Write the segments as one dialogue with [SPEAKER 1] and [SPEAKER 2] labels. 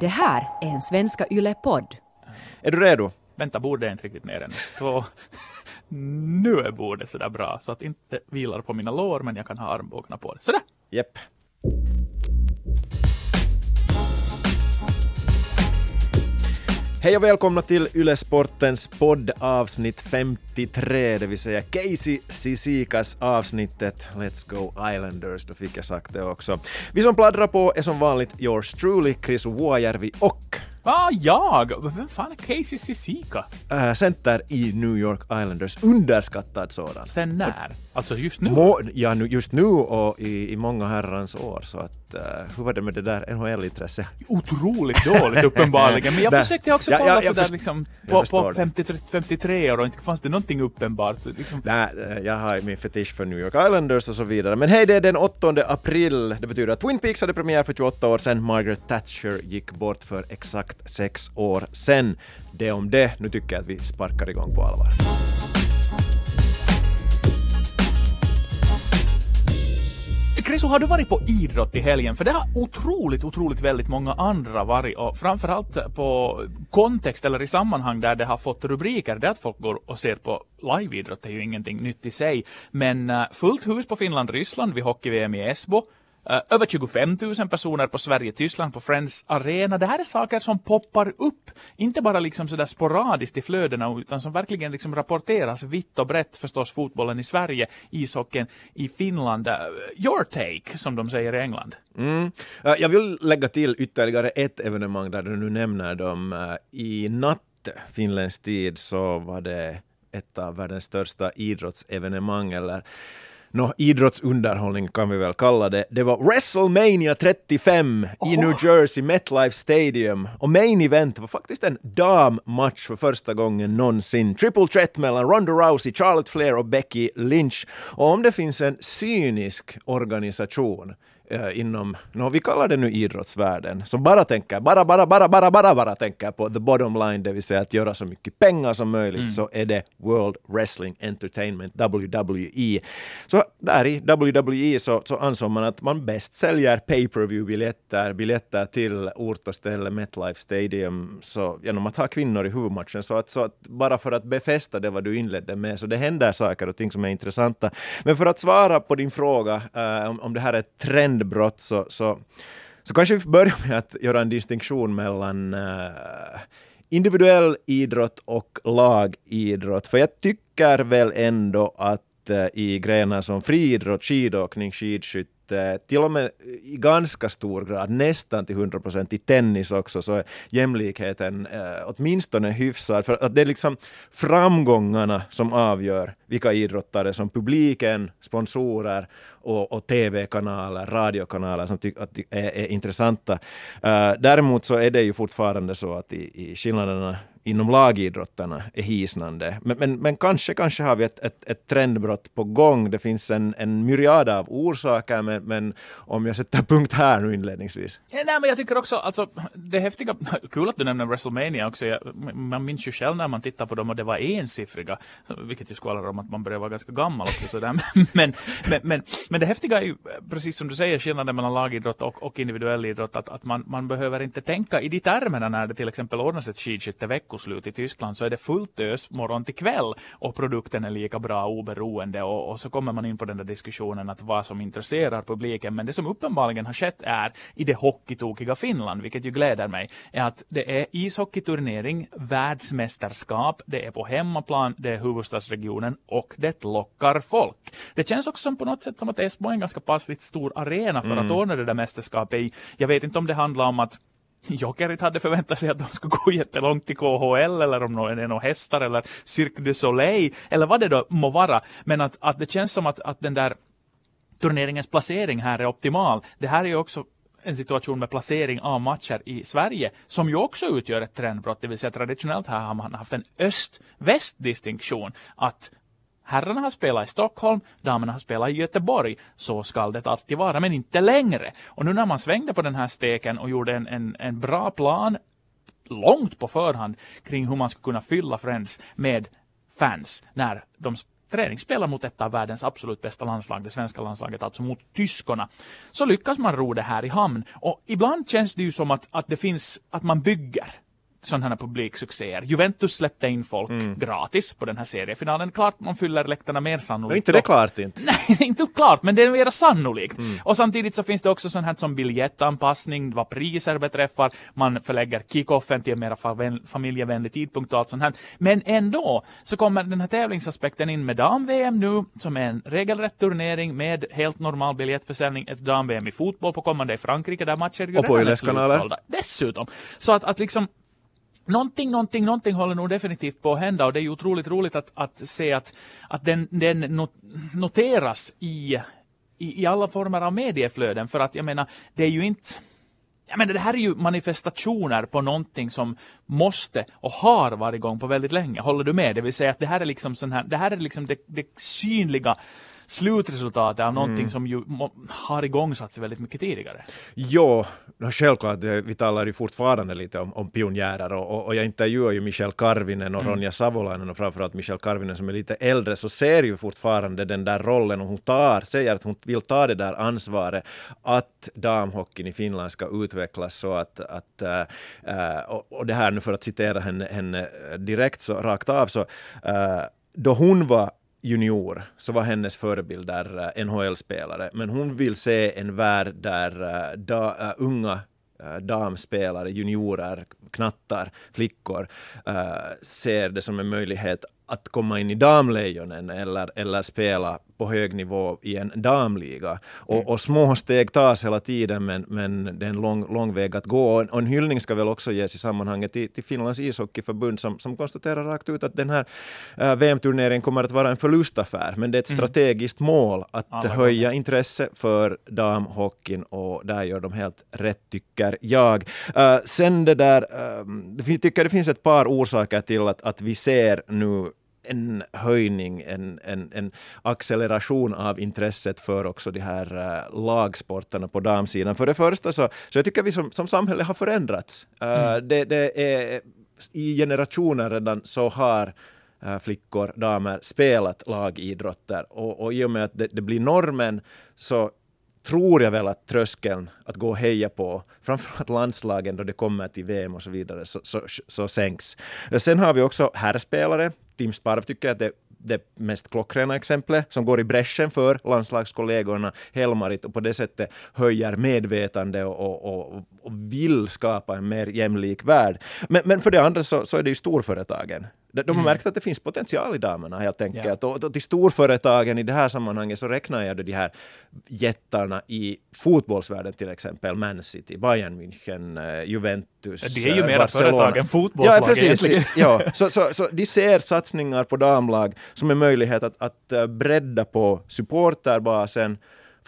[SPEAKER 1] Det här är en Svenska Yle-podd.
[SPEAKER 2] Är du redo?
[SPEAKER 3] Vänta, bordet är inte riktigt ner än. Två. Nu är bordet sådär bra så att inte vilar på mina lår men jag kan ha armbågarna på det. Sådär!
[SPEAKER 2] Jepp. Hej och välkomna till Yle Sportens podd avsnitt 53, det vill säga Casey Sisikas avsnittet Let's Go Islanders, då fick jag sagt det också. Vi som pladdrar på är som vanligt yours truly, Chris Vuojärvi och
[SPEAKER 3] Ah, jag! Vem fan är Casey Sisika?
[SPEAKER 2] äh, center i New York Islanders, underskattad sådan.
[SPEAKER 3] Sen när? Alltså just nu?
[SPEAKER 2] Må, ja, nu, just nu och i, i många herrans år, så att uh, hur var det med det där NHL-intresset?
[SPEAKER 3] Otroligt dåligt uppenbarligen, men jag
[SPEAKER 2] Där.
[SPEAKER 3] försökte också
[SPEAKER 2] Ja,
[SPEAKER 3] kolla
[SPEAKER 2] ja, jag
[SPEAKER 3] sådär liksom på, på
[SPEAKER 2] det.
[SPEAKER 3] 50, 53 år och inte fanns det någonting uppenbart. Liksom,
[SPEAKER 2] Nej, eh, jag har min fetisch för New York Islanders och så vidare. Men hej, det är den 8 april. Det betyder att Twin Peaks hade premiär för 28 år sedan. Margaret Thatcher gick bort för exakt sex år sedan. Det om det. Nu tycker jag att vi sparkar igång på allvar.
[SPEAKER 3] Krisu, har du varit på idrott i helgen? För det har otroligt, otroligt väldigt många andra varit och framförallt på kontext eller i sammanhang där det har fått rubriker, det att folk går och ser på liveidrott är ju ingenting nytt i sig. Men eh, fullt hus på Finland-Ryssland vid hockey-VM i Esbo. Eh, över 25 000 personer på Sverige-Tyskland på Friends Arena. Det här är saker som poppar upp, inte bara liksom sådär sporadiskt i flödena, utan som verkligen liksom rapporteras vitt och brett förstås fotbollen i Sverige, ishockeyn i Finland. Eh, your take, som de säger i England.
[SPEAKER 2] Mm. Eh, jag vill lägga till ytterligare ett evenemang där du nu nämner dem. I natt, finländsk tid, så var det ett av världens största idrottsevenemang, eller Nå, idrottsunderhållning kan vi väl kalla det. Det var WrestleMania 35 i New Jersey, MetLife Stadium. Och main event var faktiskt en dammatch för första gången någonsin. Triple threat mellan Ronda Rousey, Charlotte Flair och Becky Lynch. Och om det finns en cynisk organisation eh, inom, nå, vi kallar det nu idrottsvärlden, som bara tänker, bara, bara, bara, bara, bara, bara tänker på the bottom line, det vill säga att göra så mycket pengar som möjligt, så är det World Wrestling Entertainment, WWE. Så där i WWE så, så ansåg man att man bäst säljer pay-per-view-biljetter, biljetter till ort och ställe, MetLife Stadium, så genom att ha kvinnor i huvudmatchen. Så att, så att bara för att befästa det vad du inledde med, så det händer saker och ting som är intressanta. Men för att svara på din fråga eh, om, om det här är ett trendbrott, så, så, så kanske vi börjar med att göra en distinktion mellan uh, individuell idrott och lagidrott. För jag tycker väl ändå att Eh, i grenar som friidrott, skidåkning, skidskytte, till och med i ganska stor grad, nästan till 100 procent i tennis också, så är jämlikheten eh, åtminstone hyfsad. För att det är liksom framgångarna som avgör vilka idrottare som publiken, sponsorer och, och tv-kanaler, radiokanaler som tycker att de är, är intressanta. Eh, däremot så är det ju fortfarande så att i, i skillnaderna inom lagidrotterna är hisnande. Men, men, men kanske, kanske har vi ett, ett, ett trendbrott på gång. Det finns en, en myriad av orsaker, men, men om jag sätter punkt här nu inledningsvis.
[SPEAKER 3] Ja, nej, men jag tycker också, alltså, det häftiga, kul att du nämner WrestleMania också. Jag, man minns ju själv när man tittar på dem och det var ensiffriga, vilket ju skvallrar om att man börjar vara ganska gammal också. Sådär. Men, men, men, men det häftiga är ju, precis som du säger, skillnaden mellan lagidrott och, och individuell idrott, att, att man, man behöver inte tänka i de termerna när det till exempel ordnas ett skidskytteveckor skidskytte-veckoslut i Tyskland, så är det fullt ös morgon till kväll och produkten är lika bra oberoende och, och så kommer man in på den där diskussionen att vad som intresserar publiken. Men det som uppenbarligen har skett är i det hockeytokiga Finland, vilket ju gläder mig, är att det är ishockeyturnering, världsmästerskap, det är på hemmaplan, det är huvudstadsregionen och det lockar folk. Det känns också som på något sätt som att Esbo är en ganska passligt stor arena för att ordna det där mästerskapet i. Jag vet inte om det handlar om att Jokerit hade förväntat sig att de skulle gå jättelångt till KHL eller om det är några hästar eller Cirque du Soleil eller vad det då må vara. Men att, att det känns som att, att den där turneringens placering här är optimal. Det här är ju också en situation med placering av matcher i Sverige som ju också utgör ett trendbrott, det vill säga traditionellt här har man haft en öst-väst distinktion att Herrarna har spelat i Stockholm, damerna har spelat i Göteborg. Så skall det alltid vara, men inte längre. Och nu när man svängde på den här steken och gjorde en, en, en bra plan långt på förhand kring hur man ska kunna fylla Friends med fans när de träningsspelar mot ett av världens absolut bästa landslag, det svenska landslaget, alltså mot tyskorna, så lyckas man ro det här i hamn. Och ibland känns det ju som att, att det finns, att man bygger sådana här publiksuccéer. Juventus släppte in folk
[SPEAKER 2] Mm.
[SPEAKER 3] gratis på den här seriefinalen. Klart man fyller läktarna mer sannolikt.
[SPEAKER 2] Och inte det klart inte.
[SPEAKER 3] Nej, inte klart, men det är mer sannolikt.
[SPEAKER 2] Mm.
[SPEAKER 3] Och samtidigt så finns det också sånt här som biljettanpassning, vad priser beträffar. Man förlägger kickoffen till en mer fa- familjevänlig tidpunkt och allt sånt här. Men ändå så kommer den här tävlingsaspekten in med dam-VM nu, som är en regelrätt turnering med helt normal biljettförsäljning. Ett dam-VM i fotboll på kommande i Frankrike, där matcher ju redan är slutsålda. Dessutom. Så att, att liksom Någonting, någonting, någonting håller nog definitivt på att hända och det är ju otroligt roligt att, att se att, att den, den noteras i, i, i alla former av medieflöden för att jag menar, det är ju inte jag menar, det här är ju manifestationer på någonting som måste och har varit igång på väldigt länge. Håller du med? Det vill säga att det här är liksom sån här, det här är liksom det, det synliga slutresultatet av någonting som ju har igångsatts väldigt mycket tidigare.
[SPEAKER 2] No, självklart, eh, vi talar ju fortfarande lite om, om pionjärer och, och, och jag intervjuar ju Michel Karvinen och Ronja Savolainen och framförallt Michel Karvinen som är lite äldre så ser ju fortfarande den där rollen och hon tar, säger att hon vill ta det där ansvaret att damhockeyn i Finland ska utvecklas så att, att äh, och, och det här nu för att citera henne, henne direkt så rakt av så äh, då hon var junior så var hennes förebilder eh, NHL-spelare. Men hon vill se en värld där eh, da, eh, unga damspelare, juniorer, knattar, flickor ser det som en möjlighet att komma in i damlejonen eller, eller spela på hög nivå i en damliga. Och, och små steg tas hela tiden men, men det är en lång, lång väg att gå. Och en, och en hyllning ska väl också ges i sammanhanget till, till Finlands ishockeyförbund som, som konstaterar rakt ut att den här uh, VM-turneringen kommer att vara en förlustaffär. Men det är ett strategiskt mål att
[SPEAKER 3] Alla
[SPEAKER 2] höja intresse för damhockeyn och där gör de helt rätt tycker jag. Uh, sen det där, uh, jag tycker det finns ett par orsaker till att, att vi ser nu en höjning, en, en, en acceleration av intresset för också de här uh, lagsporterna på damsidan. För det första så, så jag tycker vi som, som samhälle har förändrats. Uh, det, det är i generationer redan så har uh, flickor, damer spelat lagidrotter och, och i och med att det, det blir normen så tror jag väl att tröskeln att gå och heja på, framförallt landslagen då det kommer till VM och så vidare, så, så, så sänks. Sen har vi också herrspelare. Tim Sparv tycker jag att det det mest klockrena exemplet som går i bräschen för landslagskollegorna Helmarit och på det sättet höjer medvetande och, och, och, och vill skapa en mer jämlik värld. Men, men för det andra så, så är det ju storföretagen. De, har märkt att det finns potential i damerna helt enkelt.
[SPEAKER 3] Ja.
[SPEAKER 2] Och, och till storföretagen i det här sammanhanget så räknar jag då de här jättarna i fotbollsvärlden till exempel, Man City, Bayern München, eh, Juventus,
[SPEAKER 3] Det är ju
[SPEAKER 2] eh,
[SPEAKER 3] mera
[SPEAKER 2] Barcelona.
[SPEAKER 3] företag än fotbollslag
[SPEAKER 2] Ja, precis.
[SPEAKER 3] egentligen.
[SPEAKER 2] Ja, så, så, så de ser satsningar på damlag som en möjlighet att, att eh, bredda på supporterbasen.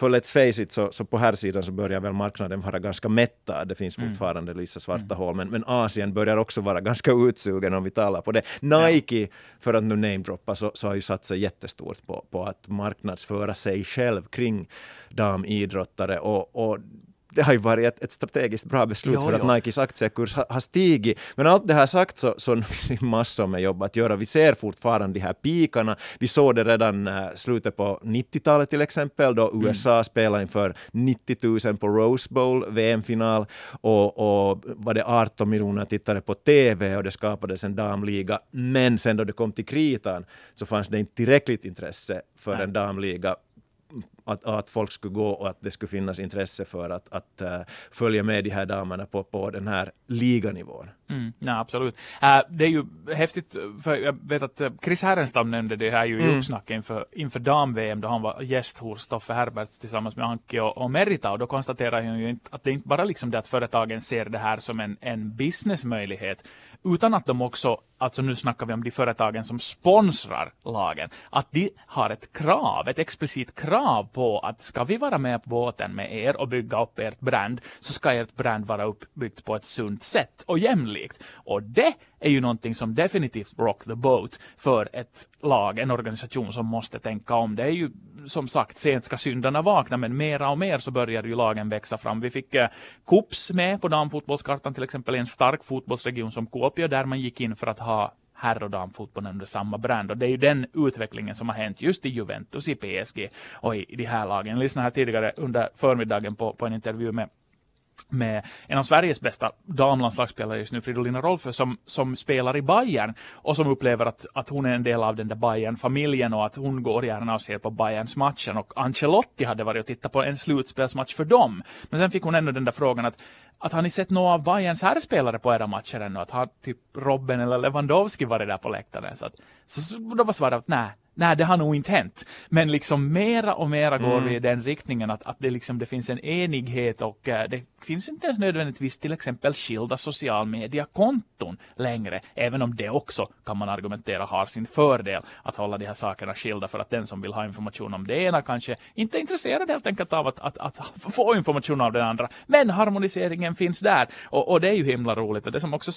[SPEAKER 2] För let's face it, så, så på här sidan så börjar väl marknaden vara ganska mättad. Det finns fortfarande vissa svarta hål, men, men Asien börjar också vara ganska utsugen om vi talar på det. Nike, för att nu namedroppa, så, så har ju satsat jättestort på, på att marknadsföra sig själv kring damidrottare och, och det har ju varit ett, ett strategiskt bra beslut
[SPEAKER 3] Jo,
[SPEAKER 2] för att
[SPEAKER 3] jo.
[SPEAKER 2] Nikes aktiekurs har, har stigit. Men allt det här sagt så, så det massor med jobb att göra. Vi ser fortfarande de här pikarna. Vi såg det redan äh, slutet på 90-talet till exempel då
[SPEAKER 3] Mm.
[SPEAKER 2] USA spelade inför 90 000 på Rose Bowl, VM-final och, och var det 18 miljoner tittare på TV och det skapades en damliga. Men sen då det kom till kritan så fanns det inte tillräckligt intresse för en damliga att, att folk skulle gå och att det skulle finnas intresse för att, att uh, följa med de här damerna på, på den här liganivån.
[SPEAKER 3] Mm, nej, absolut. Äh, det är ju häftigt, för jag vet att eh, Chris Härenstam nämnde det här ju i uppsnacket inför, inför dam-VM då han var gäst hos Stoffe Herberts tillsammans med Anki och, och Merita och då konstaterar han ju inte att det inte bara liksom det att företagen ser det här som en, en businessmöjlighet utan att de också, alltså nu snackar vi om de företagen som sponsrar lagen, att de har ett krav, ett explicit krav på att ska vi vara med på båten med er och bygga upp ert brand så ska ert brand vara uppbyggt på ett sunt sätt och jämlikt. Och det är ju någonting som definitivt rock the boat för ett lag, en organisation som måste tänka om. Det är ju som sagt, sent ska syndarna vakna, men mera och mer så börjar ju lagen växa fram. Vi fick eh, Kups med på damfotbollskartan till exempel, en stark fotbollsregion som Coop, Kuopio, där man gick in för att ha herr och damfotbollen under samma brand. Och det är ju den utvecklingen som har hänt just i Juventus, i PSG och i, i de här lagen. Jag lyssnade här tidigare under förmiddagen på, på en intervju med med en av Sveriges bästa damlandslagsspelare just nu, Fridolina Rolfö, som, som spelar i Bayern och som upplever att, att hon är en del av den där Bayern-familjen och att hon går gärna och ser på Bayerns matchen och Ancelotti hade varit och tittat på en slutspelsmatch för dem. Men sen fick hon ändå den där frågan att, att har ni sett några av Bayerns herrspelare på era matcher ännu? Att har typ Robben eller Lewandowski varit där på läktaren? Så, att, så, så då var svaret att nej, Nej, det har nog inte hänt. Men liksom mera och mera går mm. vi i den riktningen att, att det, liksom, det finns en enighet och uh, det finns inte ens nödvändigtvis till exempel skilda social media-konton längre. Även om det också kan man argumentera har sin fördel att hålla de här sakerna skilda för att den som vill ha information om det ena kanske inte är intresserad helt enkelt av att, att, att få information av den andra. Men harmoniseringen finns där och, och det är ju himla roligt. Och det som också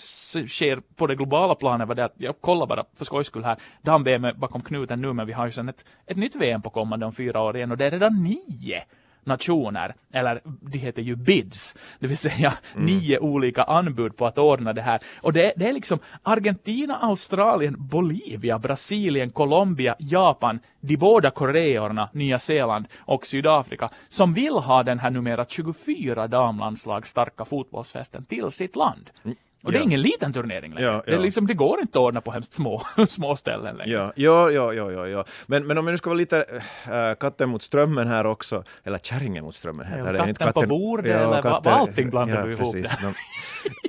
[SPEAKER 3] sker på det globala planet var det att jag kollar bara för skojs skull här, dam-VM bakom knuten nu men vi har ju sen ett, ett nytt VM på kommande om fyra år igen och det är redan nio nationer, eller de heter ju bids, det vill säga mm. nio olika anbud på att ordna det här. Och det, det är liksom Argentina, Australien, Bolivia, Brasilien, Colombia, Japan, de båda Koreorna, Nya Zeeland och Sydafrika som vill ha den här numera 24 damlandslag starka fotbollsfesten till sitt land. Mm. Och det är ingen liten turnering längre. Det, liksom, det, går inte att ordna på hemskt små, små ställen längre.
[SPEAKER 2] Ja, ja, ja, ja, ja. Men, men om jag nu ska vara lite äh, katten mot strömmen här också, eller kärringen mot strömmen. Här,
[SPEAKER 3] ja, katten, inte katten på bordet, ja, eller katten, allting blandar ja, du ihop. Precis.
[SPEAKER 2] Det.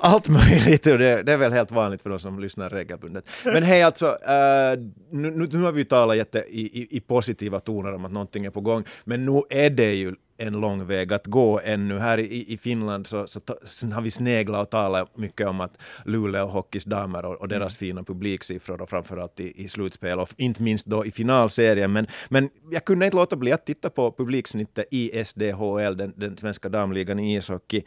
[SPEAKER 2] Allt möjligt, det, det, är väl helt vanligt för de som lyssnar regelbundet. Men hej, alltså, äh, nu, nu har vi ju talat jätte i, i, i positiva toner om att någonting är på gång, men nu är det ju en lång väg att gå ännu. Här i, i Finland så, så, har vi sneglat och talat mycket om att Luleå Hockeys damer och, och deras mm. fina publiksiffror och framförallt i, i slutspel och inte minst då i finalserien. Men, men jag kunde inte låta bli att titta på publiksnittet i SDHL, den, den svenska damligan i ishockey.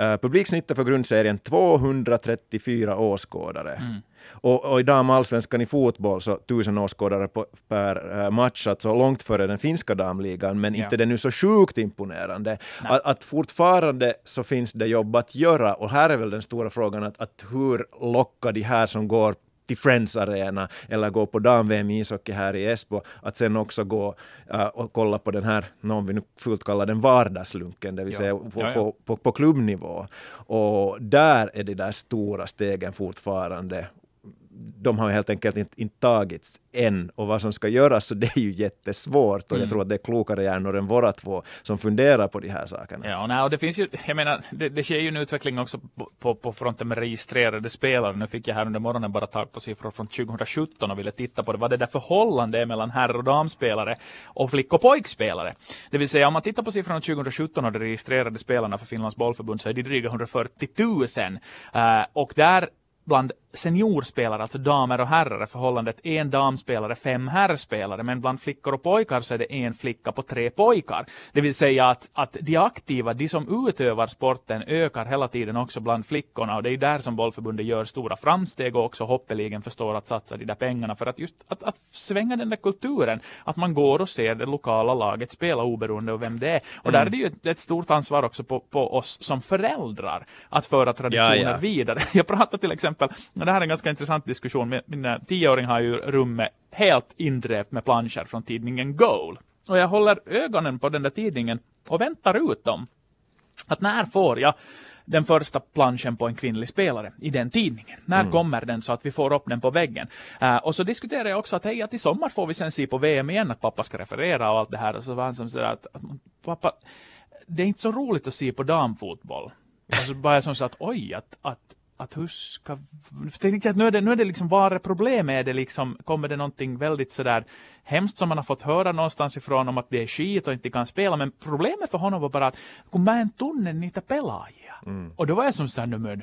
[SPEAKER 2] Uh, publiksnittet för grundserien 234 åskådare. Mm. Och, och i damallsvenskan i fotboll så tusen åskådare på, per uh, match, alltså långt före den finska damligan, men ja. inte det nu så sjukt imponerande. Att, att, fortfarande så finns det jobb att göra och här är väl den stora frågan att, att hur lockar de här som går till Friends Arena eller gå på dam-VM i ishockey här i Esbo, att sen också gå uh, och kolla på den här, någon vi nu fullt kallar den vardagslunken, det vill ja. säga på, ja, ja. På, på, på, klubbnivå. Och där är de där stora stegen fortfarande de har helt enkelt inte, inte tagits än och vad som ska göras så det är ju jättesvårt och mm. jag tror att det är klokare hjärnor än våra två som funderar på de här sakerna.
[SPEAKER 3] Ja, och, nej, och det finns ju, jag menar, det, det sker ju en utveckling också på, på, på fronten med registrerade spelare. Nu fick jag här under morgonen bara tag på siffror från 2017 och ville titta på det, vad det där förhållande är mellan herr och damspelare och flick och pojkspelare. Det vill säga om man tittar på siffrorna 2017 och de registrerade spelarna för Finlands bollförbund så är de dryga 140 000 uh, och där bland seniorspelare, alltså damer och herrar, är förhållandet en damspelare, fem herrspelare, men bland flickor och pojkar så är det en flicka på tre pojkar. Det vill säga att, att de aktiva, de som utövar sporten, ökar hela tiden också bland flickorna och det är där som bollförbundet gör stora framsteg och också hoppeligen förstår att satsa de där pengarna för att just att, att svänga den där kulturen, att man går och ser det lokala laget spela oberoende av vem det är. Och mm. där är det ju ett, stort ansvar också på, på oss som föräldrar att föra traditioner ja, ja. vidare. Jag pratar till exempel men det här är en ganska intressant diskussion. Min, min tioåring har ju rummet helt indrept med planscher från tidningen Goal. Och jag håller ögonen på den där tidningen och väntar ut dem. Att när får jag den första planschen på en kvinnlig spelare i den tidningen. När mm. kommer den så att vi får upp den på väggen? Uh, och så diskuterar jag också att hej, att i sommar får vi sen se på VM igen att pappa ska referera och allt det här. Och så var han som säger att, att pappa, det är inte så roligt att se på damfotboll. Alltså bara som så att oj, att, att att hur ska... Att nu är det, nu är det liksom, vad är problemet? Är det liksom, kommer det någonting väldigt sådär hemskt som man har fått höra någonstans ifrån om att det är skit och inte kan spela. Men problemet för honom var bara att kun mä en tunne niitä pelaajia. Mm. Och då var jag som sådär, men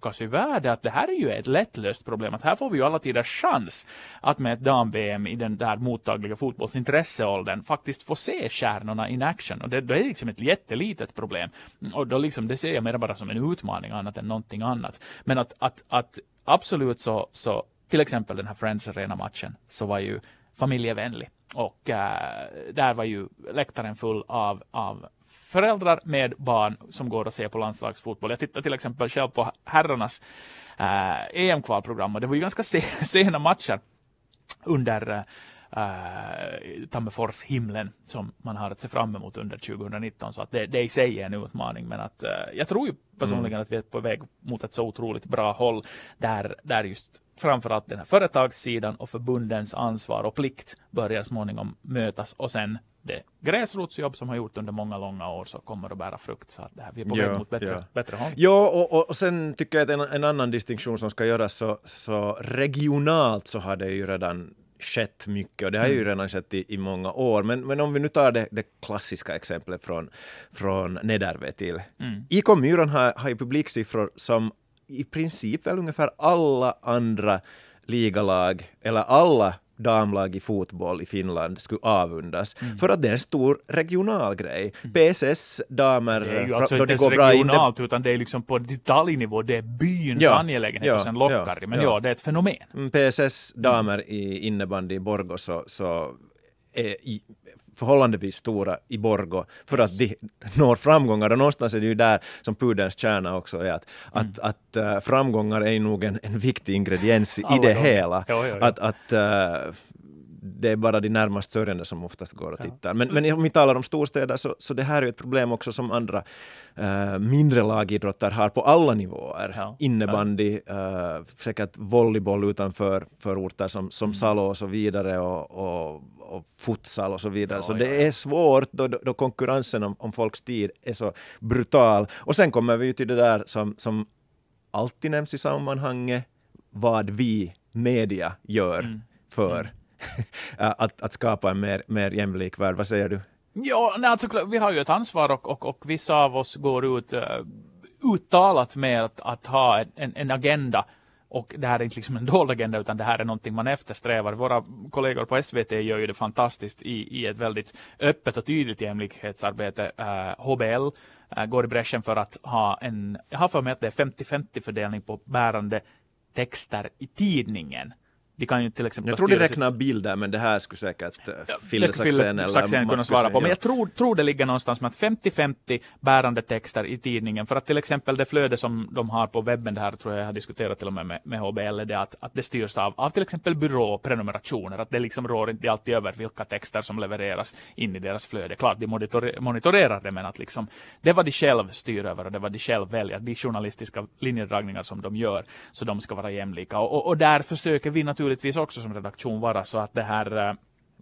[SPEAKER 3] lyckas i världen att det här är ju ett lättlöst problem. Att här får vi ju alla tider chans att med ett dam-VM i den där mottagliga fotbollsintresseåldern faktiskt få se stjärnorna in action. Och det, det är liksom ett jättelitet problem. Och då liksom, det ser jag mer bara som en utmaning annat än någonting annat. Men att, att, att absolut så, så till exempel den här Friends Arena-matchen så var ju familjevänlig. Och äh, där var ju läktaren full av, av föräldrar med barn som går och ser på landslagsfotboll. Jag tittar till exempel själv på herrarnas eh, EM-kvalprogram och det var ju ganska se, sena matcher under eh, uh, Tammerfors himlen som man har att se fram emot under 2019. Så att det, det i sig är en utmaning. Men att uh, jag tror ju personligen mm. att vi är på väg mot ett så otroligt bra håll där, där just framförallt den här företagssidan och förbundens ansvar och plikt börjar småningom mötas och sen det gräsrotsjobb som har gjort under många långa år så kommer att bära frukt. Så att det här, vi är på väg mot bättre, ja. bättre håll.
[SPEAKER 2] Ja, och, och, sen tycker jag att en, en annan distinktion som ska göras så, så regionalt så har det ju redan skett mycket och det har ju mm. redan skett i, i många år. Men, men om vi nu tar det, det klassiska exemplet från, från Nederve till mm. IK Myron har, har ju publiksiffror som i princip väl ungefär alla andra ligalag eller alla damlag i fotboll i Finland skulle avundas. Mm. För att det är en stor regional grej. Mm. PSS damer...
[SPEAKER 3] Det är ju alltså inte går bra regionalt in, utan det är liksom på detaljnivå, det är byns ja, angelägenhet ja, och sen lockar ja, Men ja. ja, det är ett fenomen.
[SPEAKER 2] Mm, PSS damer mm. i innebandy i Borgå så, så är i, förhållandevis stora i Borgo för att de når framgångar och någonstans är det ju där som pudelns kärna också är att, mm. att, att uh, framgångar är nog en, en viktig ingrediens i det hela. Ja, ja, ja. Att, att uh, det är bara de närmast sörjande som oftast går och tittar. Men, men om vi talar om storstäder så, så det här är ett problem också som andra uh, mindre lagidrotter har på alla nivåer. Ja. Innebandy, uh, säkert volleyboll utanför förorter som, som mm. Salo och så vidare och, och, och futsal och så vidare. Ja, så det ja. är svårt då, då konkurrensen om, om folks tid är så brutal. Och sen kommer vi ju till det där som, som alltid nämns i sammanhanget, vad vi media gör mm. för mm. att, att skapa en mer, mer jämlik värld. Vad säger du?
[SPEAKER 3] Ja, nej, alltså, vi har ju ett ansvar och, och, och vissa av oss går ut uh, uttalat med att, att ha en, en agenda och det här är inte liksom en dold agenda utan det här är någonting man eftersträvar. Våra kollegor på SVT gör ju det fantastiskt i, i ett väldigt öppet och tydligt jämlikhetsarbete. Eh, uh, HBL uh, eh, går i bräschen för att ha en, jag har för mig att det är 50-50 fördelning på bärande texter i tidningen.
[SPEAKER 2] De kan ju till exempel jag tror de räknar bilder, men det här skulle säkert uh, Fille Saxén
[SPEAKER 3] eller kunna svara på. Men jag tror, tror det ligger någonstans med att 50-50 bärande texter i tidningen. För att till exempel det flöde som de har på webben, det här tror jag jag har diskuterat till och med med, med HBL, det att, att det styrs av, av till exempel byråprenumerationer. Att det liksom rår inte alltid över vilka texter som levereras in i deras flöde. Klart, de monitorerar det, men att liksom, det var de själv styr över och det var de själv väljer. De journalistiska linjedragningar som de gör, så de ska vara jämlika. Och, och, och där försöker vi naturligtvis naturligtvis också som redaktion vara så att det här eh,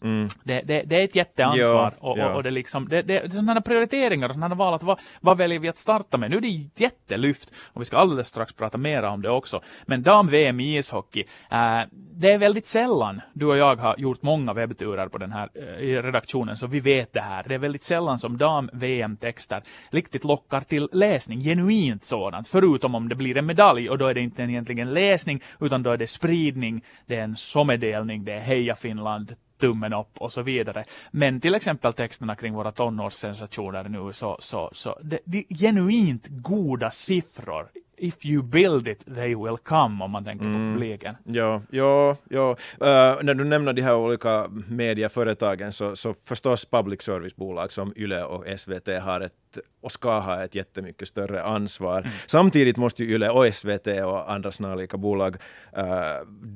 [SPEAKER 3] Mm. Det, det, det, är ett jätteansvar ja, och, ja. och, det, liksom, det, det, sådana prioriteringar och sådana val att vad, vad väljer vi att starta med? Nu är det ett jättelyft och vi ska alldeles strax prata mer om det också. Men dam-VM i ishockey, äh, det är väldigt sällan, du och jag har gjort många webbturer på den här äh, redaktionen så vi vet det här. Det är väldigt sällan som dam-VM-texter riktigt lockar till läsning, genuint sådant, förutom om det blir en medalj och då är det inte egentligen läsning utan då är det spridning, det är en sommardelning, det är Heja Finland, tummen upp och så vidare. Men till exempel texterna kring våra tonårssensationer nu så, så, så det, det genuint goda siffror if you build it, they will come, om man tänker mm. på publiken.
[SPEAKER 2] Ja, ja, ja. Uh, när du nämner de här olika medieföretagen så, så förstås public service-bolag som YLE och SVT har ett och ska ha ett jättemycket större ansvar. Mm. Samtidigt måste ju YLE och SVT och andra snarlika bolag uh,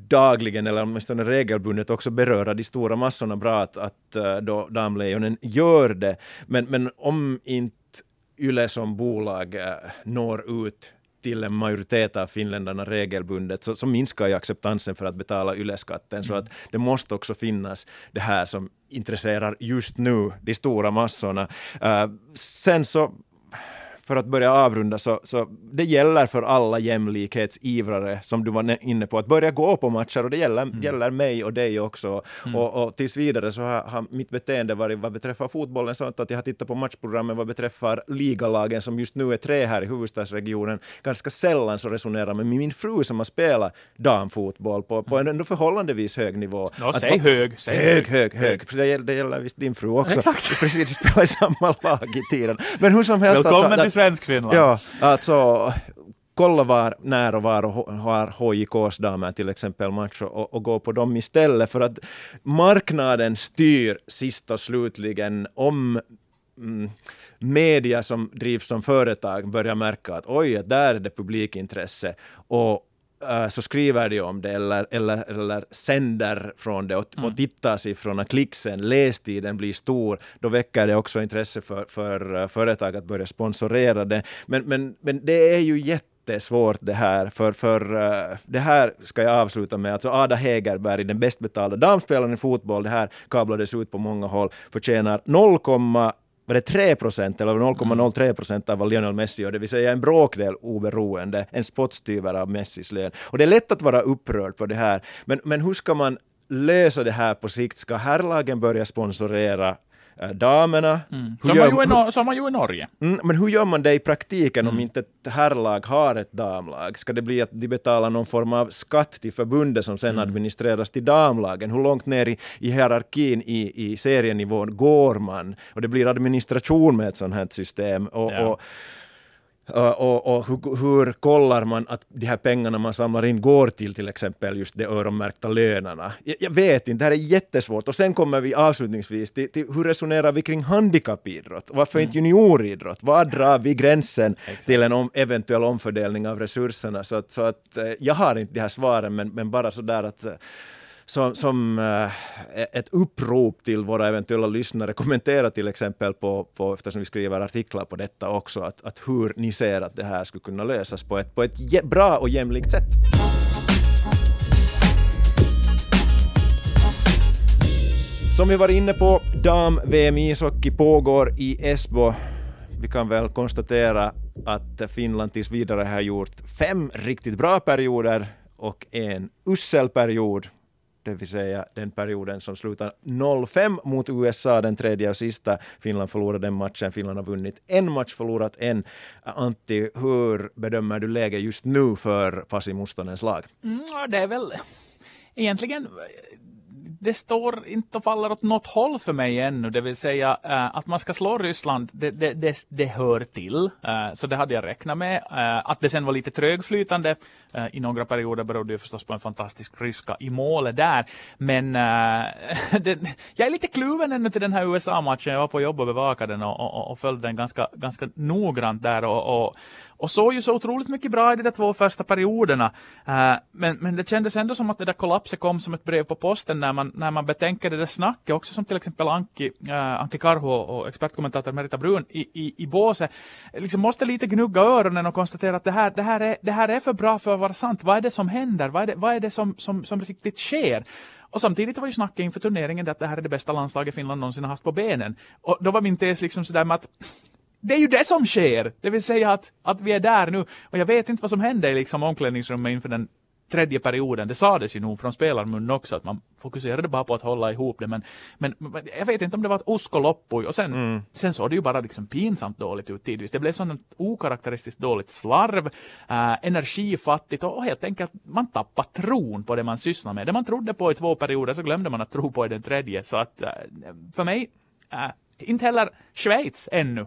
[SPEAKER 2] dagligen eller åtminstone regelbundet också beröra de stora massorna bra att, att uh, då Damlejonen gör det. Men, men om inte YLE som bolag når ut till en majoritet av finländarna regelbundet så, så minskar ju acceptansen för att betala ylleskatten. Mm. Så att det måste också finnas det här som intresserar just nu de stora massorna. Uh, sen så för att börja avrunda, så, så det gäller för alla jämlikhetsivrare, som du var inne på, att börja gå på matcher och det gäller, mm. gäller mig och dig också. Mm. Och, och tills vidare så har, har, mitt beteende varit vad beträffar fotbollen sånt att jag har tittat på matchprogrammen vad beträffar ligalagen som just nu är tre här i huvudstadsregionen. Ganska sällan så resonerar med min fru som har spelat damfotboll på, på en ändå förhållandevis hög nivå.
[SPEAKER 3] No, säg hög, säg
[SPEAKER 2] hög. Hög, hög, hög. Det, gäller, det gäller visst din fru också. Exakt. Precis, spelar i samma lag i tiden. Men hur som helst.
[SPEAKER 3] Välkommen alltså, till svensk Finland.
[SPEAKER 2] Ja, alltså kolla var, när och var och har HJKs damer till exempel match och, och gå på dem istället för att marknaden styr sist och slutligen om mm, media som drivs som företag börjar märka att oj, där är det publikintresse och så skriver de om det eller, eller, eller sänder från det och, mm. och tittarsiffrorna, klicksen, lästiden blir stor, då väcker det också intresse för, för uh, företag att börja sponsorera det. Men, men, men det är ju jätte jättesvårt det här, för, för uh, det här ska jag avsluta med. Alltså Ada Hegerberg, den bäst betalda damspelaren i fotboll, det här kablades ut på många håll, förtjänar 0, var det 3 procent eller 0,03 procent av vad Lionel Messi gör, det vill säga en bråkdel oberoende, en spottstyver av Messis lön. Och det är lätt att vara upprörd på det här, men, men hur ska man lösa det här på sikt? Ska herrlagen börja sponsorera damerna.
[SPEAKER 3] Mm. Som, gör, man ju, som man ju i Norge.
[SPEAKER 2] Mm, men hur gör man det i praktiken mm. om inte ett herrlag har ett damlag? Ska det bli att de betalar någon form av skatt till förbundet som sen mm. administreras till damlagen? Hur långt ner i, i hierarkin i, i serienivån går man? Och det blir administration med ett sånt här system. Och, ja. och och, och hur, hur, kollar man att de här pengarna man samlar in går till till exempel just de öronmärkta lönerna? Jag, jag, vet inte, det här är jättesvårt. Och sen kommer vi avslutningsvis till, till hur resonerar vi kring handikappidrott? Varför mm. inte junioridrott? Var drar vi gränsen Exakt. till en om, eventuell omfördelning av resurserna? Så att, så att eh, jag har inte de här svaren, men, men bara sådär att eh, som, som äh, ett upprop till våra eventuella lyssnare. Kommentera till exempel på, på, eftersom vi skriver artiklar på detta också, att, att hur ni ser att det här skulle kunna lösas på ett, på ett bra och jämlikt sätt. Som vi var inne på, dam-VM ishockey pågår i Esbo. Vi kan väl konstatera att Finland tills vidare har gjort fem riktigt bra perioder och en usel period det vill säga den perioden som slutar 0-5 mot USA, den tredje och sista. Finland förlorade den matchen, Finland har vunnit en match, förlorat en. Antti, hur bedömer du läget just nu för Pasi Mustonens lag?
[SPEAKER 3] Mm, det är väl egentligen det står inte och faller åt något håll för mig ännu, det vill säga äh, att man ska slå Ryssland, det, det, det, det hör till, äh, så det hade jag räknat med. Äh, att det sen var lite trögflytande i några perioder berodde ju förstås på en fantastisk ryska i målet där, men det, jag är lite kluven ännu till den här USA-matchen, jag var på jobb och bevakade den och, och, och följde den ganska, ganska noggrant där och, och, och såg ju så otroligt mycket bra i de där två första perioderna. Men, men det kändes ändå som att det där kollapset kom som ett brev på posten när man, när man betänker det där snacket, också som till exempel Anki, äh, Anki Karhu och expertkommentator Merita Brun i, i, i båset, liksom måste lite gnugga öronen och konstatera att det här, det här, är, det här är för bra för att vara sant. Vad är det som händer? Vad är det, vad är det som, som, som riktigt sker? Och samtidigt var ju snacket inför turneringen att det här är det bästa landslaget Finland någonsin har haft på benen. Och då var min tes liksom sådär med att det är ju det som sker! Det vill säga att, att vi är där nu. Och jag vet inte vad som hände i liksom omklädningsrummet inför den tredje perioden. Det sades ju nog från spelarmun också att man fokuserade bara på att hålla ihop det. Men, men, men jag vet inte om det var ett uskoloppui. Och sen, mm. sen såg det ju bara liksom pinsamt dåligt ut tidvis. Det blev sånt okaraktäristiskt dåligt slarv, äh, energifattigt och helt enkelt man tappade tron på det man sysslar med. Det man trodde på i två perioder så glömde man att tro på i den tredje. Så att äh, för mig, äh, inte heller Schweiz ännu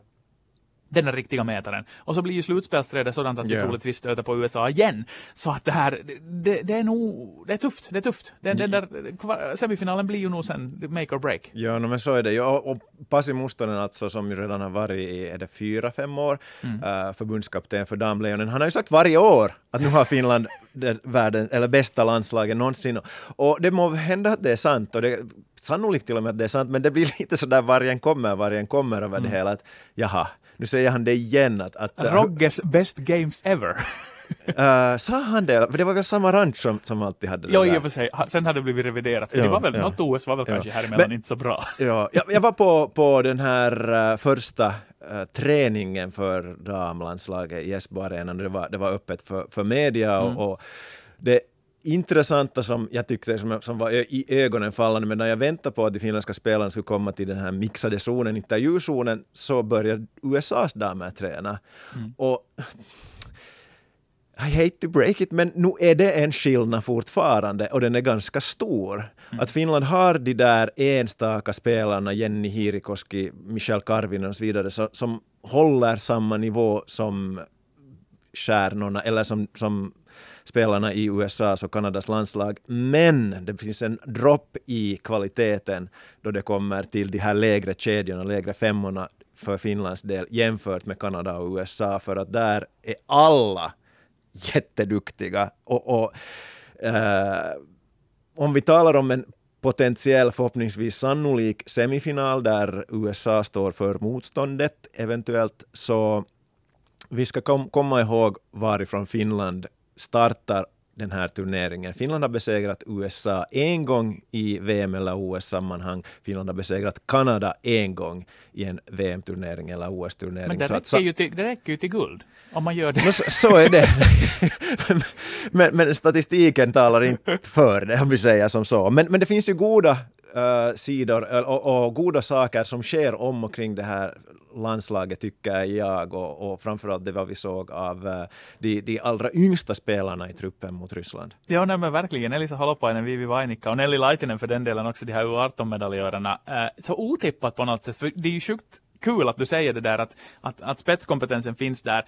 [SPEAKER 3] den riktiga mätaren. Och så blir ju slutspelsträdet sådant att vi yeah. troligtvis stöter på USA igen. Så att det här, det, det, är nog, det är tufft, det är tufft. Den, den där semifinalen blir ju nog sen make or break.
[SPEAKER 2] Ja, no, men så är det ju. Och, och Pasi Mustonen alltså, som ju redan har varit i, är det fyra, fem år, mm. uh, förbundskapten för damlejonen, han har ju sagt varje år att nu har Finland det världen, eller bästa landslaget någonsin. Och det må hända att det är sant, och det, sannolikt till och med att det är sant, men det blir lite så där vargen kommer, vargen kommer över mm. det hela. Att, jaha, nu säger han det igen. Att, att,
[SPEAKER 3] Rogges best games ever.
[SPEAKER 2] uh, sa han det? För det var väl samma ranch som, som alltid hade det
[SPEAKER 3] Jo, i och för sig. Sen hade det blivit reviderat. Ja, det var väl, ja. något OS var väl kanske ja. häremellan inte så bra.
[SPEAKER 2] ja, jag, jag var på, på den här uh, första uh, träningen för damlandslaget i Esbo Arenan. Det var, det var öppet för, för media och, mm. och det intressanta som jag tyckte som, som var i ögonen fallande, men när jag väntade på att de finländska spelarna skulle komma till den här mixade zonen, intervjuzonen, så började USAs damer träna. Mm. Och I hate to break it, men nu är det en skillnad fortfarande och den är ganska stor. Mm. Att Finland har de där enstaka spelarna, Jenny Hirikoski, Michel Karvinen och så vidare, så, som håller samma nivå som stjärnorna, eller som, som spelarna i USAs och Kanadas landslag. Men det finns en dropp i kvaliteten då det kommer till de här lägre kedjorna, lägre femmorna för Finlands del jämfört med Kanada och USA för att där är alla jätteduktiga. Och, och eh, om vi talar om en potentiell, förhoppningsvis sannolik semifinal där USA står för motståndet eventuellt, så vi ska kom, komma ihåg varifrån Finland startar den här turneringen. Finland har besegrat USA en gång i VM eller OS-sammanhang. Finland har besegrat Kanada en gång i en VM-turnering eller OS-turnering.
[SPEAKER 3] Men det räcker,
[SPEAKER 2] så
[SPEAKER 3] ju till, det räcker ju till guld om man gör det.
[SPEAKER 2] Så, så är det. men, men, statistiken talar inte för det, om vi säger som så. Men, men det finns ju goda uh, sidor och, och, goda saker som sker om och kring det här landslaget tycker jag och, och framförallt det vad vi såg av eh, de, de allra yngsta spelarna i truppen mot Ryssland.
[SPEAKER 3] Ja, nej, men verkligen. Elisa Holopainen, Vivi Vainikka och Nelly Laitinen för den delen också, de här U18-medaljörerna. Eh, så otippat på något sätt, för det är ju sjukt kul att du säger det där att, att, att spetskompetensen finns där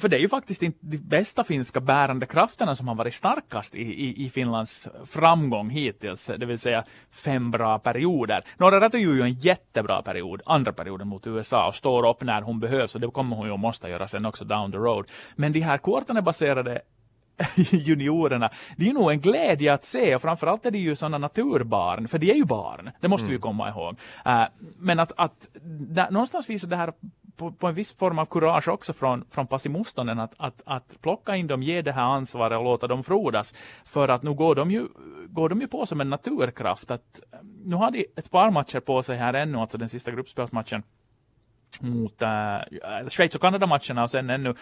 [SPEAKER 3] för det är ju faktiskt inte de bästa finska bärande krafterna som har varit starkast i, i, i Finlands framgång hittills, det vill säga fem bra perioder. Norra Räty ju en jättebra period, andra perioden mot USA och står upp när hon behövs och det kommer hon ju att måste göra sen också down the road. Men de här korten är baserade juniorerna, det är nog en glädje att se och framförallt är det ju sådana naturbarn, för de är ju barn, det måste mm. vi komma ihåg. Uh, men att, att där, någonstans visar det här på, på, en viss form av kurage också från, från passimotståndaren att, att, att plocka in dem, ge det här ansvaret och låta dem frodas. För att nu går de ju, går de ju på som en naturkraft. Att, nu har de ett par matcher på sig här ännu, alltså den sista gruppspelsmatchen mot äh, Schweiz och Kanada-matcherna och sen ännu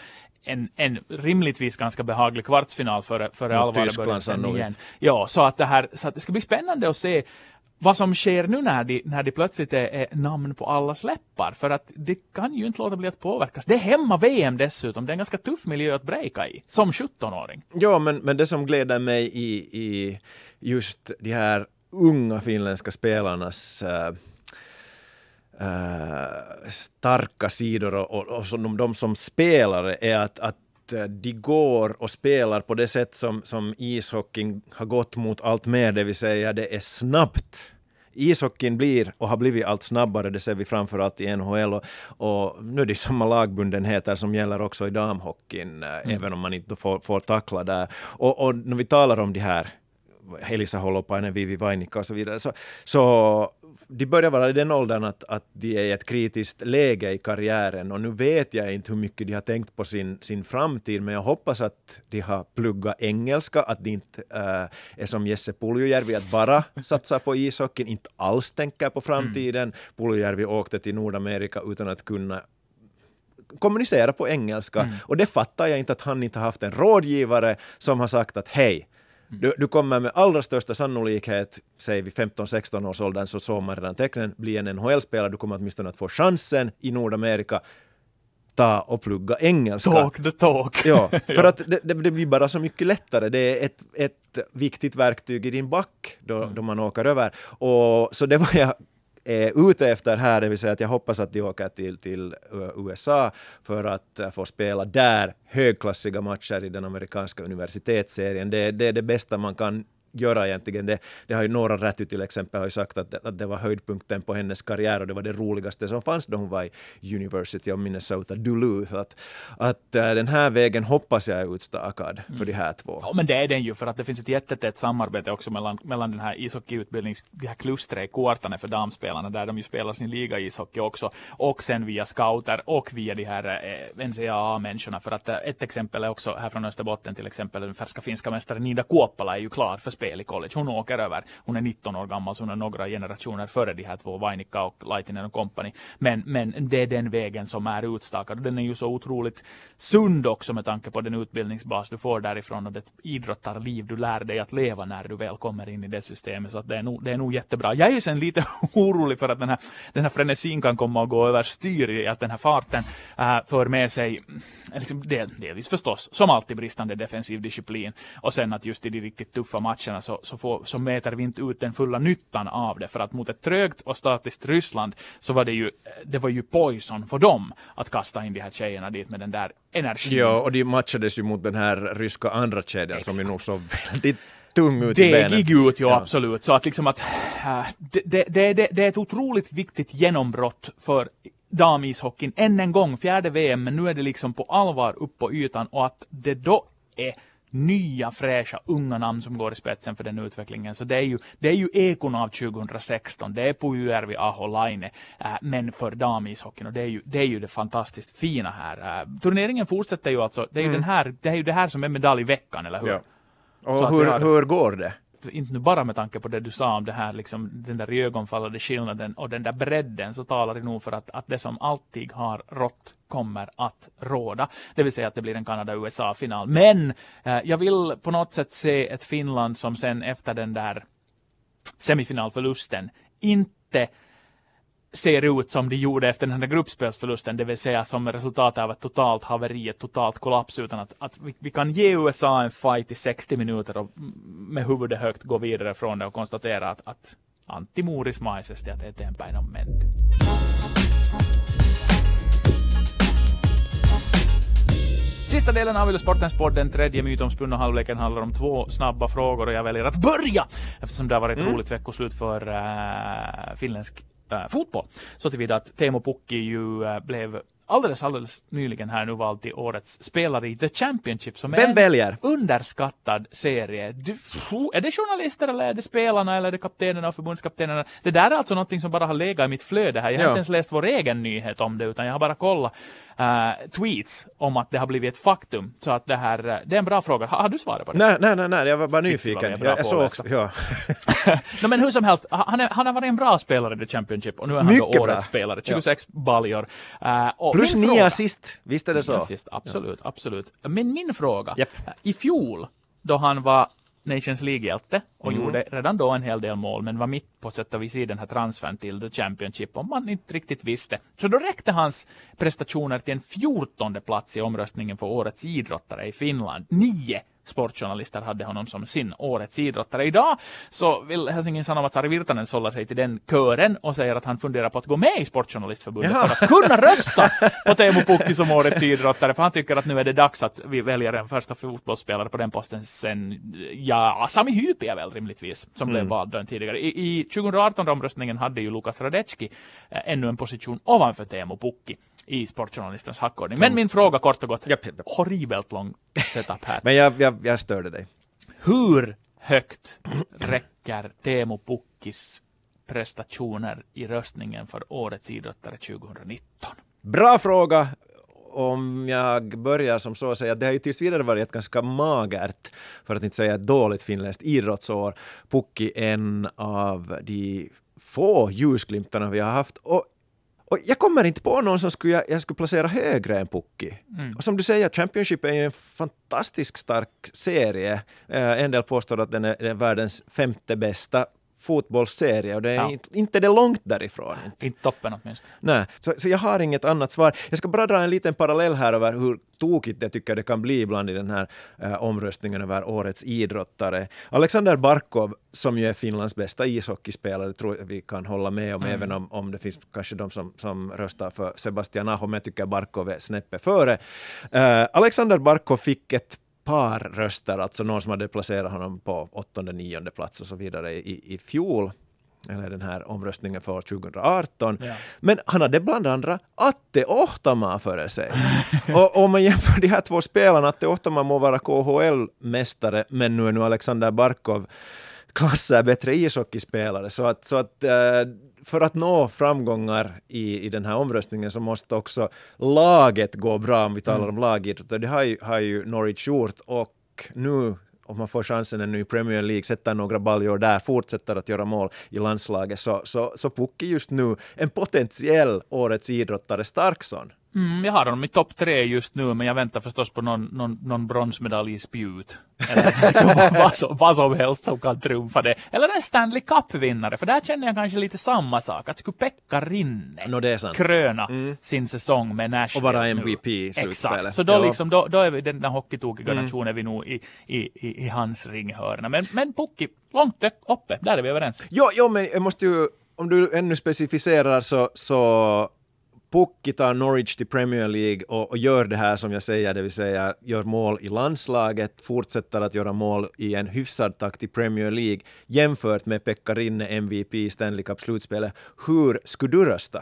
[SPEAKER 3] en, en rimligtvis ganska behaglig kvartsfinal före, före allvaret börjar sen igen. Ja, så att, det här, så att det ska bli spännande att se vad som sker nu när de, när de plötsligt är, är, namn på alla släppar. För att det kan ju inte låta bli att påverkas. Det är hemma-VM dessutom. Det är en ganska tuff miljö att breaka i, som 17-åring.
[SPEAKER 2] Ja, men, men det som gläder mig i, i just de här unga finländska spelarnas äh, äh, starka sidor och, och, och som de som spelare är att, att de går och spelar på det sätt som, som ishockeyn har gått mot allt mer, det vill säga det är snabbt ishockeyn blir och har blivit allt snabbare, det ser vi framförallt i NHL och, och nu är det samma lagbundenheter som gäller också i damhockeyn, eh, mm. även om man inte får, får tackla där. Och, och när vi talar om de här Elisa Holopainen, Vivi Vainikka och så vidare, så, så de börjar vara i den åldern att, att de är i ett kritiskt läge i karriären och nu vet jag inte hur mycket de har tänkt på sin, sin framtid men jag hoppas att de har pluggat engelska, att de inte äh, är som Jesse Puljujärvi att bara satsa på ishockeyn, inte alls tänker på framtiden. Mm. Puljujärvi åkte till Nordamerika utan att kunna kommunicera på engelska mm. och det fattar jag inte att han inte har haft en rådgivare som har sagt att hej, du, du kommer med allra största sannolikhet, säger vi 15-16 års åldern, så såg man redan tecknen, bli en NHL-spelare, du kommer åtminstone att få chansen i Nordamerika ta och plugga engelska.
[SPEAKER 3] Talk the talk.
[SPEAKER 2] Ja, för att det, det, blir bara så mycket lättare. Det är ett, ett viktigt verktyg i din back då, mm. då man åker över. Och, så det var jag är ute efter här, det vill säga att jag hoppas att de åker till, till eh, USA för att eh, få spela där högklassiga matcher i den amerikanska universitetsserien. Det, det är det bästa man kan göra egentligen. Det, det har ju Nora Räty till exempel har ju sagt att, att det var höjdpunkten på hennes karriär och det var det roligaste som fanns då hon var i University of Minnesota Duluth. Att, att äh, den här vägen hoppas jag är utstakad för mm. de här två.
[SPEAKER 3] Ja, men det är den ju för att det finns ett jättetätt samarbete också mellan, mellan den här ishockeyutbildnings, de här klustret i kvartarna för damspelarna där de ju spelar sin liga ishockey också och sen via scouter och via de här eh, NCAA-människorna för att eh, ett exempel är också här från Österbotten till exempel den färska finska mästaren Nida Kuoppala är ju klar för spel spel i college. Hon åker över. Hon är 19 år gammal, så hon är några generationer före de här två, Vainikka och Laitinen och company. Men, men det är den vägen som är utstakad. Den är ju så otroligt sund också med tanke på den utbildningsbas du får därifrån och det idrottarliv du lär dig att leva när du väl kommer in i det systemet. Så det, är nog, det är nog jättebra. Jag är ju sen lite orolig för att den här, den här frenesin kan komma att gå över styr i att den här farten äh, för med sig, liksom, del, delvis förstås, som alltid bristande defensiv disciplin och sen att just i de riktigt tuffa matcherna så, så, får, så mäter vi inte ut den fulla nyttan av det. För att mot ett trögt och statiskt Ryssland så var det ju, det var ju poison för dem att kasta in de här tjejerna dit med den där energin.
[SPEAKER 2] Ja, och de matchades ju mot den här ryska andra kedjan som är nog så väldigt tung ut i
[SPEAKER 3] benen. Degig ut, ja, ja, absolut. Så att liksom att äh, det, det, det, det är ett otroligt viktigt genombrott för damishockeyn än en gång, fjärde VM, men nu är det liksom på allvar upp på ytan och att det då är nya fräscha unga namn som går i spetsen för den utvecklingen. Så det är ju, det är ju ekon av 2016. Det är Pujärvi, Aho, Laine, äh, men för damishockeyn och det är, ju, det är ju det fantastiskt fina här. Äh, turneringen fortsätter ju alltså. Det är ju, den här, det är ju det här som är medaljveckan, eller hur?
[SPEAKER 2] Ja. Och
[SPEAKER 3] Så
[SPEAKER 2] hur, hur går det?
[SPEAKER 3] Inte nu bara med tanke på det du sa om det här, liksom, den där ögonfallande skillnaden och den där bredden, så talar det nog för att, att det som alltid har rått kommer att råda. Det vill säga att det blir en Kanada-USA-final. Men eh, jag vill på något sätt se ett Finland som sen efter den där semifinalförlusten inte ser ut som de gjorde efter den här gruppspelsförlusten, det vill säga som resultat av ett totalt haveri, ett totalt kollaps, utan att, att vi, vi kan ge USA en fight i 60 minuter och med huvudet högt gå vidare från det och konstatera att, att antimoris maisesti, että eteenpäin on menty. Sista delen av Sportens podd, den tredje mytomspunna halvleken, handlar om två snabba frågor och jag väljer att börja eftersom det har varit ett roligt veckoslut för uh, finländsk uh, fotboll. Så tillvida att Teemu Pukki ju uh, blev alldeles, alldeles nyligen här nu vald till årets spelare i The Championship som är
[SPEAKER 2] Vem
[SPEAKER 3] en
[SPEAKER 2] väljer?
[SPEAKER 3] underskattad serie. Du, är det journalister eller är det spelarna eller är det kaptenerna och förbundskaptenerna? Det där är alltså någonting som bara har legat i mitt flöde här. Jag har
[SPEAKER 2] Ja.
[SPEAKER 3] inte ens läst vår egen nyhet om det utan jag har bara kollat eh, tweets om att det har blivit ett faktum. Så att det här, eh, det är en bra fråga. Har, har du svarat på det?
[SPEAKER 2] Nej, nej, nej, nej, jag var bara
[SPEAKER 3] Vits var
[SPEAKER 2] nyfiken.
[SPEAKER 3] jag
[SPEAKER 2] Jag, såg också, ja.
[SPEAKER 3] no, men hur som helst, han, är, han har varit en bra spelare i The Championship och nu är han då
[SPEAKER 2] Mycket
[SPEAKER 3] årets
[SPEAKER 2] bra.
[SPEAKER 3] spelare. 26 baljor. Eh, och
[SPEAKER 2] Plus nio
[SPEAKER 3] fråga-
[SPEAKER 2] assist, visst är det så?
[SPEAKER 3] Ja, sist, absolut, absolut. Men min fråga,
[SPEAKER 2] Japp.
[SPEAKER 3] i fjol då han var Nations League-hjälte och
[SPEAKER 2] Mm.
[SPEAKER 3] gjorde redan då en hel del mål, men var mitt på sätt och vis i den här transfern till The Championship, om man inte riktigt visste. Så då räckte hans prestationer till en fjortonde plats i omröstningen för årets idrottare i Finland. Nio sportjournalister hade honom som sin årets idrottare. Idag så vill Helsingin Sanomat Sari Virtanen sålla sig till den kören och säger att han funderar på att gå med i Sportjournalistförbundet
[SPEAKER 2] Jaha.
[SPEAKER 3] för att kunna rösta på Teemu Pukki som årets idrottare, för han tycker att nu är det dags att vi väljer en första fotbollsspelare på den posten sen, ja, Sami Hypia väl rimligtvis, som blev vald tidigare. I, I 2018-omröstningen hade ju Lukas Radecki eh, ännu en position ovanför Teemu Pukki i sportjournalistens hackordning. Men min fråga kort och gott,
[SPEAKER 2] Japp, japp,
[SPEAKER 3] horribelt lång setup här.
[SPEAKER 2] Men jag, jag, jag störde dig.
[SPEAKER 3] Hur högt räcker Teemu Pukkis prestationer i röstningen för årets idrottare 2019?
[SPEAKER 2] Bra fråga. Om jag börjar som så att säga, det har ju tills vidare varit ett ganska magert, för att inte säga dåligt finländskt idrottsår. Pukki en av de få ljusglimtarna vi har haft. Och, och jag kommer inte på någon som skulle, jag, jag skulle placera högre än Pukki. Och som du säger, Championship är ju en fantastiskt stark serie. Eh, en del påstår att den är, den är världens femte bästa fotbollsserie och det är
[SPEAKER 3] Ja.
[SPEAKER 2] inte, inte det långt därifrån.
[SPEAKER 3] Inte toppen åtminstone.
[SPEAKER 2] Nej, så, så jag har inget annat svar. Jag ska bara dra en liten parallell här över hur tokigt jag tycker det kan bli ibland i den här eh, omröstningen över årets idrottare. Alexander Barkov, som ju är Finlands bästa ishockeyspelare, tror jag vi kan hålla med om, även om, om det finns kanske de som, som röstar för Sebastian Aho, men jag tycker Barkov är snäppet före. Eh, Alexander Barkov fick ett par röster, alltså någon som hade placerat honom på åttonde, nionde plats och så vidare i, i fjol eller den här omröstningen för år 2018.
[SPEAKER 3] Ja.
[SPEAKER 2] Men han hade bland andra Atte Ohtamaa före sig. och om man jämför de här två spelarna, Atte Ohtamaa må vara KHL-mästare, men nu är nu Alexander Barkov klasser bättre ishockeyspelare. Så att, så att eh, för att nå framgångar i, i den här omröstningen så måste också laget gå bra, om vi talar om lagidrott. Och Det har ju, har ju Norwich gjort och nu om man får chansen ännu i Premier League, sätter några baljor där, fortsätter att göra mål i landslaget, så, så, så Pukki just nu en potentiell årets idrottare, Starkson.
[SPEAKER 3] Mm, jag har honom i topp tre just nu, men jag väntar förstås på någon, någon, någon bronsmedalj i spjut. Eller liksom vad, som, vad som helst som kan trumfa det. Eller en Stanley Cup-vinnare, för där känner jag kanske lite samma sak. Att skulle Pekka Rinne
[SPEAKER 2] sant.
[SPEAKER 3] kröna sin säsong med Nashville
[SPEAKER 2] Och vara. MVP i slutspelet.
[SPEAKER 3] Exakt, så då,
[SPEAKER 2] Ja.
[SPEAKER 3] liksom, då, då är vi den där hockeytokiga nationen är vi nog i, i, i, i hans ringhörna. Men, men Pukki, långt uppe, där är vi överens.
[SPEAKER 2] Jo, jo, men jag måste ju, om du ännu specificerar så, så Pukki tar Norwich till Premier League och, och gör det här som jag säger, det vill säga gör mål i landslaget, fortsätter att göra mål i en hyfsad takt i Premier League jämfört med Pekka Rinne, MVP i Stanley Cup-slutspelet. Hur skulle du rösta?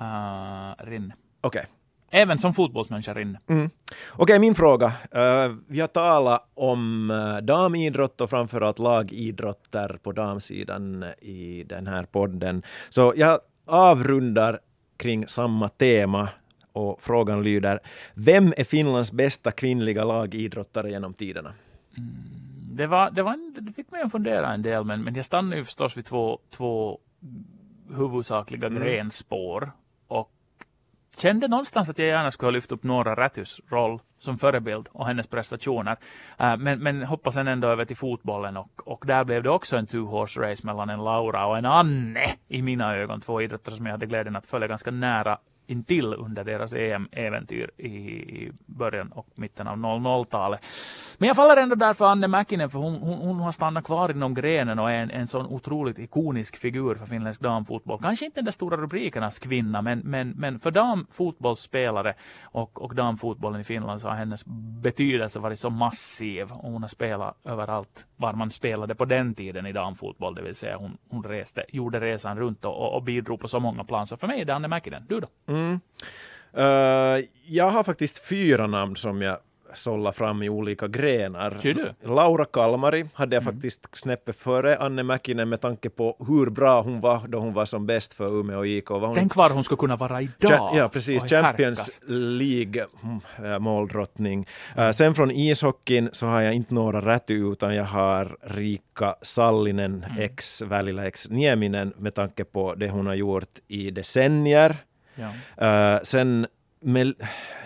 [SPEAKER 3] Uh, Rinne.
[SPEAKER 2] Okej.
[SPEAKER 3] Även som fotbollsmänniska inne.
[SPEAKER 2] Mm. Okej, min fråga. Uh, vi har talat om uh, damidrott och framförallt lagidrotter på damsidan i den här podden. Så jag avrundar kring samma tema och frågan lyder Vem är Finlands bästa kvinnliga lagidrottare genom tiderna?
[SPEAKER 3] Mm. Det, var, det, var en, det fick mig att fundera en del, men, men jag stannade ju förstås vid två, två huvudsakliga mm. grenspår kände någonstans att jag gärna skulle ha lyft upp Nora Rätys roll som förebild och hennes prestationer. Uh, men, men hoppade sen ändå över till fotbollen och, och där blev det också en two horse race mellan en Laura och en Anne i mina ögon. Två idrottare som jag hade glädjen att följa ganska nära intill under deras EM-äventyr i början och mitten av 00-talet. Men jag faller ändå där för Anne Mäkinen för hon, hon, hon, har stannat kvar inom grenen och är en, en sån otroligt ikonisk figur för finländsk damfotboll. Kanske inte den där stora rubrikernas kvinna men, men, men för damfotbollsspelare och, och damfotbollen i Finland så har hennes betydelse varit så massiv och hon har spelat överallt var man spelade på den tiden i damfotboll, det vill säga hon, hon reste, gjorde resan runt och, och bidrog på så många plan. Så för mig är det Anne Mäkinen. Du då?
[SPEAKER 2] Mm. Uh, jag har faktiskt fyra namn som jag sålla fram i olika grenar. Laura Kalmari hade jag mm. faktiskt snäppet före Anne Mäkinen med tanke på hur bra hon var då hon var som bäst för Umeå IK. Hon...
[SPEAKER 3] Tänk var hon skulle kunna vara idag!
[SPEAKER 2] ja, precis. Champions League mm. Mm. Uh, sen från ishockeyn så har jag inte några rätt utan jag har Rika Sallinen, mm. ex Välilä, ex Nieminen med tanke på det hon har gjort i decennier. Ja. Uh, sen med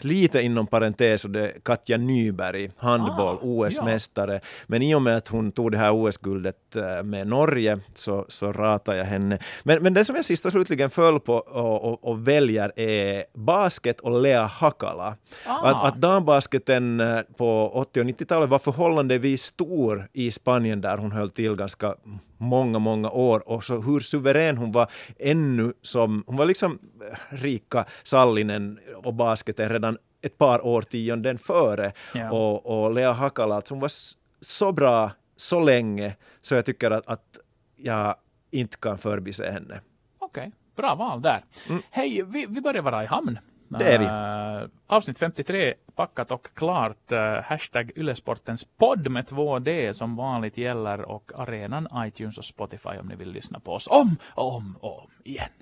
[SPEAKER 2] lite inom parentes, och det Katja Nyberg, handboll, ah, OS-mästare. Ja. Men i och med att hon tog det här OS-guldet eh, med Norge så, så ratar jag henne. Men, men det som jag sist och slutligen föll på och, och, och väljer är basket och Lea Hakala. Ah. Att, att dambasketen eh, på 80 och 90-talet var förhållandevis stor i Spanien där hon höll till ganska många, många år och så hur suverän hon var ännu som, hon var liksom eh, Rika Sallinen och basketen redan ett par årtionden före. Ja. Och, och Lea Hakala, hon var så bra så länge så jag tycker att, att jag inte kan förbise henne.
[SPEAKER 3] Okej, okay. bra val där. Mm. Hej, vi, vi börjar vara i hamn.
[SPEAKER 2] Det är vi. Uh,
[SPEAKER 3] avsnitt 53 packat och klart. Uh, hashtag Ylesportens podd med 2D som vanligt gäller och arenan iTunes och Spotify om ni vill lyssna på oss om och om och om igen.